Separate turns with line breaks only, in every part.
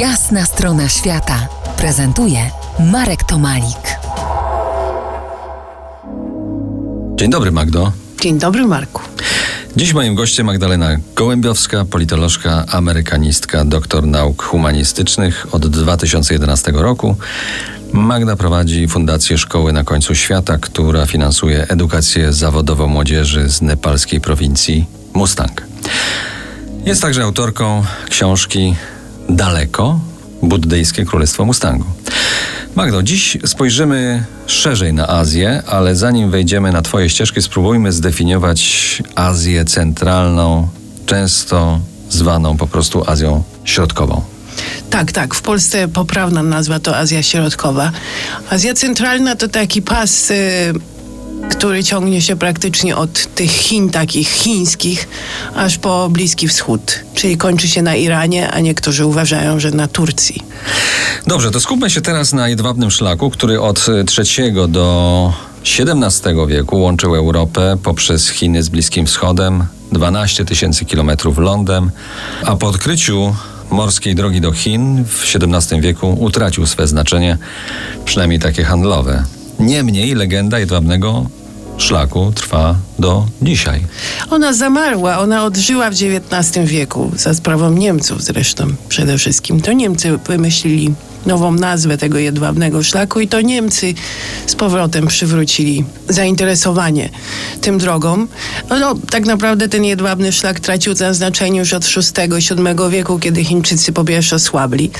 Jasna strona świata prezentuje Marek Tomalik.
Dzień dobry, Magdo.
Dzień dobry, Marku.
Dziś moim gościem Magdalena Gołębiowska, politolożka, amerykanistka, doktor nauk humanistycznych od 2011 roku. Magda prowadzi Fundację Szkoły na końcu świata, która finansuje edukację zawodową młodzieży z nepalskiej prowincji Mustang. Jest także autorką książki Daleko buddyjskie królestwo Mustangu. Magdo, dziś spojrzymy szerzej na Azję, ale zanim wejdziemy na Twoje ścieżki, spróbujmy zdefiniować Azję centralną, często zwaną po prostu Azją Środkową.
Tak, tak. W Polsce poprawna nazwa to Azja Środkowa. Azja Centralna to taki pas, y, który ciągnie się praktycznie od tych Chin takich chińskich, aż po Bliski Wschód. Czyli kończy się na Iranie, a niektórzy uważają, że na Turcji.
Dobrze, to skupmy się teraz na jedwabnym szlaku, który od III do XVII wieku łączył Europę poprzez Chiny z Bliskim Wschodem, 12 tysięcy kilometrów lądem, a po odkryciu morskiej drogi do Chin w XVII wieku utracił swe znaczenie, przynajmniej takie handlowe. Niemniej legenda jedwabnego szlaku trwa do dzisiaj.
Ona zamarła, ona odżyła w XIX wieku, za sprawą Niemców zresztą przede wszystkim. To Niemcy wymyślili nową nazwę tego jedwabnego szlaku i to Niemcy z powrotem przywrócili zainteresowanie tym drogą. No, no tak naprawdę ten jedwabny szlak tracił na znaczeniu już od VI-VII wieku, kiedy Chińczycy po pierwsze osłabli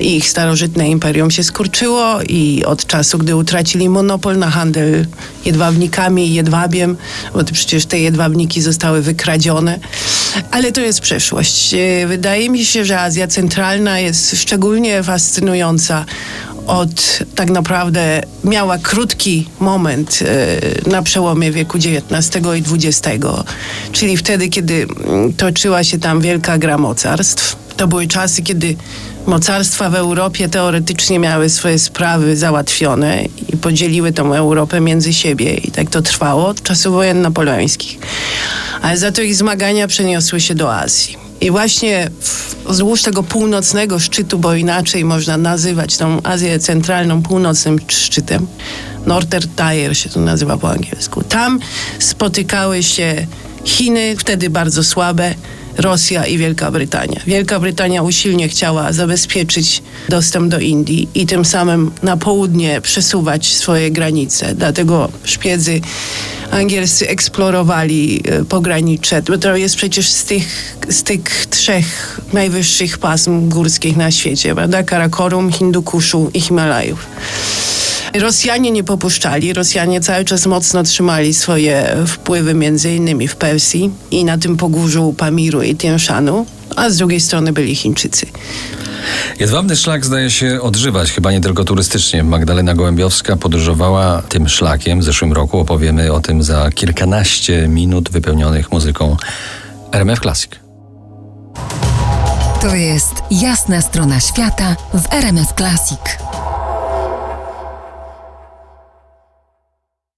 i ich starożytne imperium się skurczyło i od czasu, gdy utracili monopol na handel jedwabnikami i jedwabiem, bo przecież te jedwabniki zostały wykradzione. Ale to jest przeszłość. E, wydaje mi się, że Azja Centralna jest szczególnie fascynująca od tak naprawdę miała krótki moment e, na przełomie wieku XIX i XX, czyli wtedy, kiedy mm, toczyła się tam wielka gra mocarstw. To były czasy, kiedy mocarstwa w Europie teoretycznie miały swoje sprawy załatwione i podzieliły tą Europę między siebie. I tak to trwało od czasów wojen napoleońskich. Ale za to ich zmagania przeniosły się do Azji. I właśnie wzdłuż tego północnego szczytu, bo inaczej można nazywać tą Azję Centralną północnym szczytem, Northern się to nazywa po angielsku. Tam spotykały się Chiny, wtedy bardzo słabe, Rosja i Wielka Brytania. Wielka Brytania usilnie chciała zabezpieczyć dostęp do Indii i tym samym na południe przesuwać swoje granice. Dlatego szpiedzy angielscy eksplorowali e, pogranicze. To jest przecież z tych, z tych trzech najwyższych pasm górskich na świecie, prawda? Karakorum, Hindukuszu i Himalajów. Rosjanie nie popuszczali. Rosjanie cały czas mocno trzymali swoje wpływy między innymi w Persji i na tym pogórzu Pamiru i Tianshanu, a z drugiej strony byli Chińczycy.
Jedwabny szlak zdaje się odżywać, chyba nie tylko turystycznie. Magdalena Gołębiowska podróżowała tym szlakiem w zeszłym roku. Opowiemy o tym za kilkanaście minut wypełnionych muzyką RMF Classic.
To jest jasna strona świata w RMF Classic.